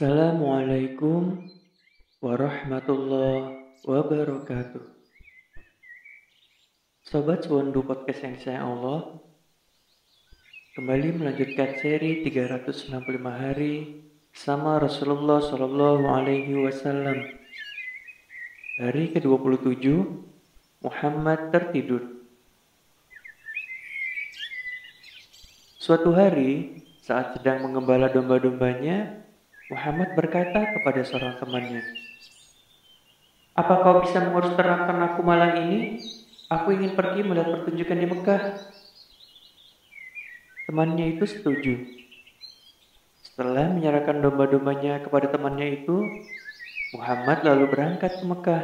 Assalamualaikum warahmatullahi wabarakatuh. Sobat Wondu Podcast yang saya Allah, kembali melanjutkan seri 365 hari sama Rasulullah Shallallahu Alaihi Wasallam. Hari ke-27, Muhammad tertidur. Suatu hari, saat sedang mengembala domba-dombanya, Muhammad berkata kepada seorang temannya, Apa kau bisa mengurus terangkan aku malam ini? Aku ingin pergi melihat pertunjukan di Mekah. Temannya itu setuju. Setelah menyerahkan domba-dombanya kepada temannya itu, Muhammad lalu berangkat ke Mekah.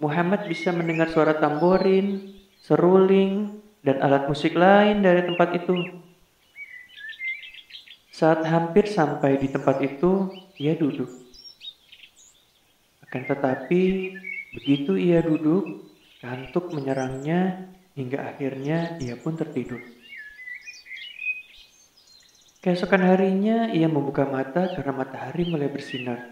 Muhammad bisa mendengar suara tamborin, seruling, dan alat musik lain dari tempat itu. Saat hampir sampai di tempat itu, ia duduk. Akan tetapi, begitu ia duduk, kantuk menyerangnya hingga akhirnya ia pun tertidur. Keesokan harinya, ia membuka mata karena matahari mulai bersinar.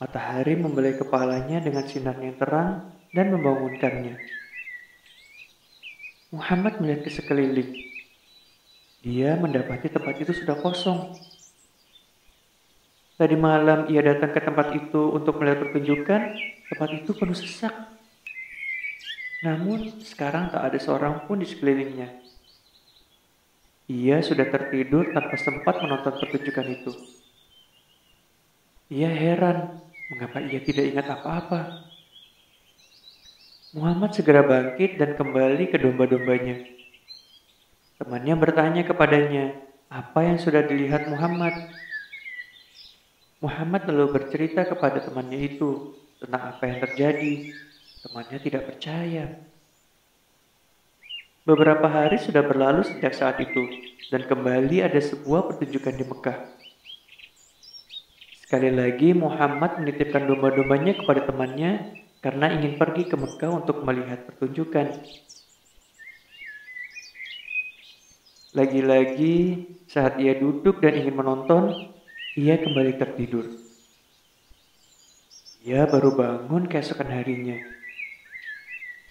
Matahari membelai kepalanya dengan sinar yang terang dan membangunkannya. Muhammad melihat ke sekeliling. Dia mendapati tempat itu sudah kosong. Tadi malam ia datang ke tempat itu untuk melihat pertunjukan, tempat itu penuh sesak. Namun sekarang tak ada seorang pun di sekelilingnya. Ia sudah tertidur tanpa sempat menonton pertunjukan itu. Ia heran mengapa ia tidak ingat apa-apa. Muhammad segera bangkit dan kembali ke domba-dombanya. Temannya bertanya kepadanya, apa yang sudah dilihat Muhammad? Muhammad lalu bercerita kepada temannya itu tentang apa yang terjadi. Temannya tidak percaya. Beberapa hari sudah berlalu sejak saat itu, dan kembali ada sebuah pertunjukan di Mekah. Sekali lagi Muhammad menitipkan domba-dombanya kepada temannya karena ingin pergi ke Mekah untuk melihat pertunjukan. Lagi-lagi saat ia duduk dan ingin menonton, ia kembali tertidur. Ia baru bangun keesokan harinya.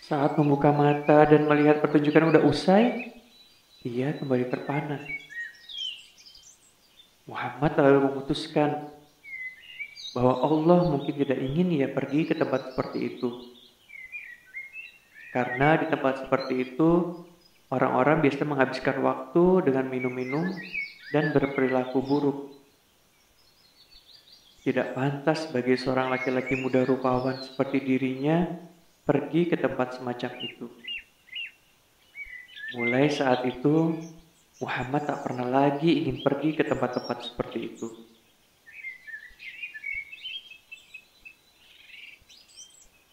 Saat membuka mata dan melihat pertunjukan udah usai, ia kembali terpana. Muhammad lalu memutuskan bahwa Allah mungkin tidak ingin ia pergi ke tempat seperti itu. Karena di tempat seperti itu Orang-orang biasa menghabiskan waktu dengan minum-minum dan berperilaku buruk. Tidak pantas bagi seorang laki-laki muda rupawan seperti dirinya pergi ke tempat semacam itu. Mulai saat itu, Muhammad tak pernah lagi ingin pergi ke tempat-tempat seperti itu.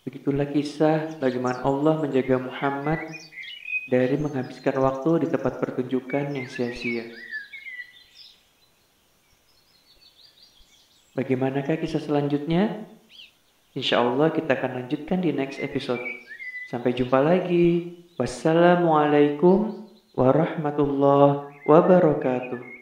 Begitulah kisah bagaimana Allah menjaga Muhammad dari menghabiskan waktu di tempat pertunjukan yang sia-sia. Bagaimanakah kisah selanjutnya? Insya Allah kita akan lanjutkan di next episode. Sampai jumpa lagi. Wassalamualaikum warahmatullahi wabarakatuh.